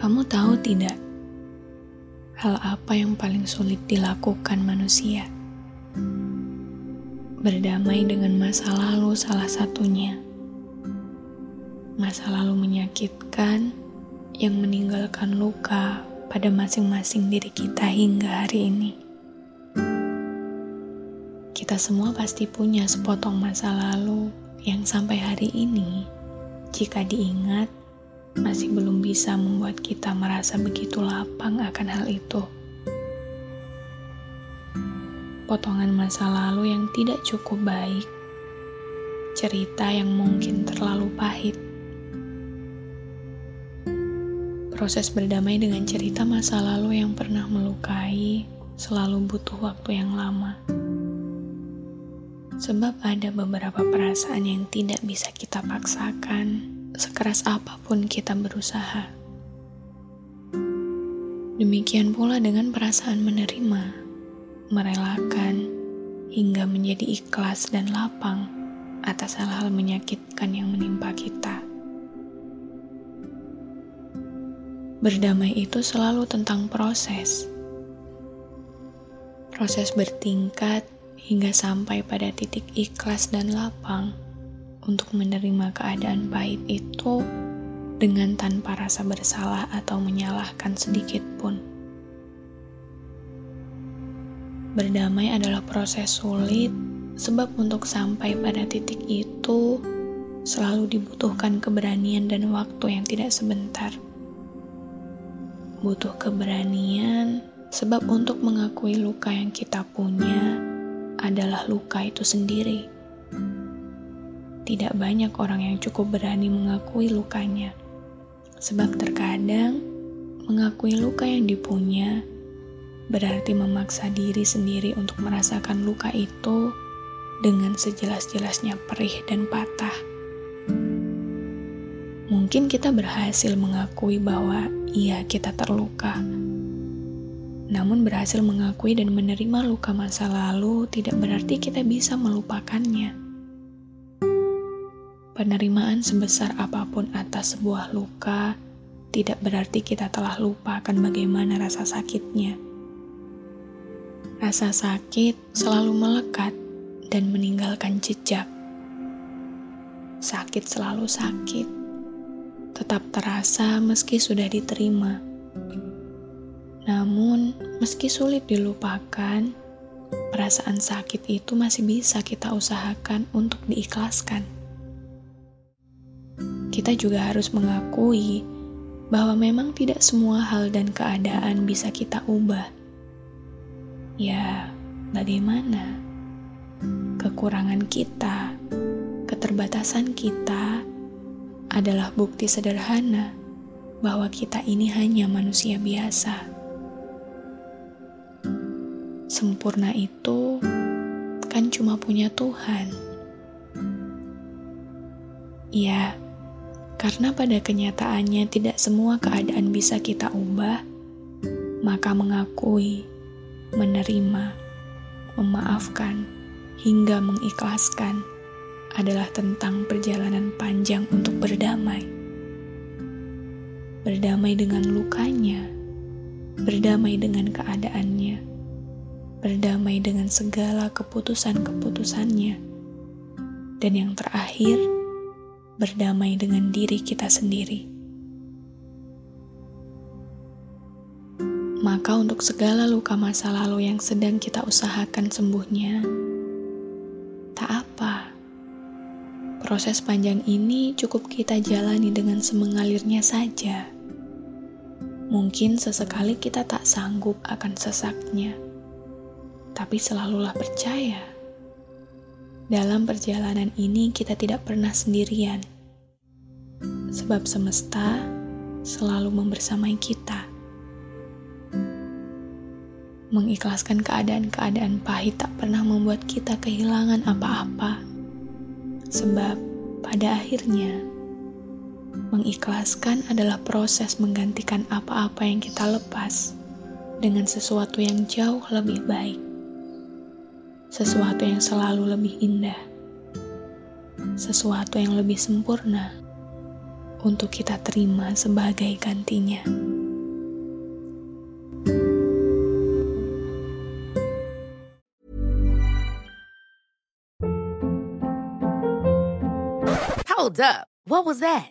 Kamu tahu tidak, hal apa yang paling sulit dilakukan manusia? Berdamai dengan masa lalu salah satunya. Masa lalu menyakitkan yang meninggalkan luka pada masing-masing diri kita hingga hari ini. Kita semua pasti punya sepotong masa lalu yang sampai hari ini, jika diingat, masih belum bisa membuat kita merasa begitu lapang akan hal itu. Potongan masa lalu yang tidak cukup baik, cerita yang mungkin terlalu pahit, Proses berdamai dengan cerita masa lalu yang pernah melukai selalu butuh waktu yang lama. Sebab ada beberapa perasaan yang tidak bisa kita paksakan, sekeras apa pun kita berusaha. Demikian pula dengan perasaan menerima, merelakan, hingga menjadi ikhlas dan lapang atas hal-hal menyakitkan yang menimpa kita. Berdamai itu selalu tentang proses. Proses bertingkat hingga sampai pada titik ikhlas dan lapang untuk menerima keadaan pahit itu dengan tanpa rasa bersalah atau menyalahkan sedikit pun. Berdamai adalah proses sulit, sebab untuk sampai pada titik itu selalu dibutuhkan keberanian dan waktu yang tidak sebentar butuh keberanian, sebab untuk mengakui luka yang kita punya adalah luka itu sendiri. Tidak banyak orang yang cukup berani mengakui lukanya, sebab terkadang mengakui luka yang dipunya berarti memaksa diri sendiri untuk merasakan luka itu dengan sejelas-jelasnya perih dan patah. Mungkin kita berhasil mengakui bahwa Iya, kita terluka. Namun berhasil mengakui dan menerima luka masa lalu tidak berarti kita bisa melupakannya. Penerimaan sebesar apa pun atas sebuah luka tidak berarti kita telah lupa akan bagaimana rasa sakitnya. Rasa sakit selalu melekat dan meninggalkan jejak. Sakit selalu sakit tetap terasa meski sudah diterima. Namun, meski sulit dilupakan, perasaan sakit itu masih bisa kita usahakan untuk diikhlaskan. Kita juga harus mengakui bahwa memang tidak semua hal dan keadaan bisa kita ubah. Ya, bagaimana? Kekurangan kita, keterbatasan kita, adalah bukti sederhana bahwa kita ini hanya manusia biasa. Sempurna itu kan cuma punya Tuhan. Ya, karena pada kenyataannya tidak semua keadaan bisa kita ubah, maka mengakui, menerima, memaafkan, hingga mengikhlaskan adalah tentang perjalanan panjang untuk berdamai. Berdamai dengan lukanya, berdamai dengan keadaannya, berdamai dengan segala keputusan-keputusannya, dan yang terakhir, berdamai dengan diri kita sendiri. Maka, untuk segala luka masa lalu yang sedang kita usahakan sembuhnya, Proses panjang ini cukup kita jalani dengan semengalirnya saja. Mungkin sesekali kita tak sanggup akan sesaknya, tapi selalulah percaya Dalam perjalanan ini kita tidak pernah sendirian. Sebab semesta selalu membersamai kita. Mengikhlaskan keadaan-keadaan pahit tak pernah membuat kita kehilangan apa-apa. Sebab pada akhirnya mengikhlaskan adalah proses menggantikan apa-apa yang kita lepas dengan sesuatu yang jauh lebih baik sesuatu yang selalu lebih indah, sesuatu yang lebih sempurna untuk kita terima sebagai gantinya. Hold up. What was that?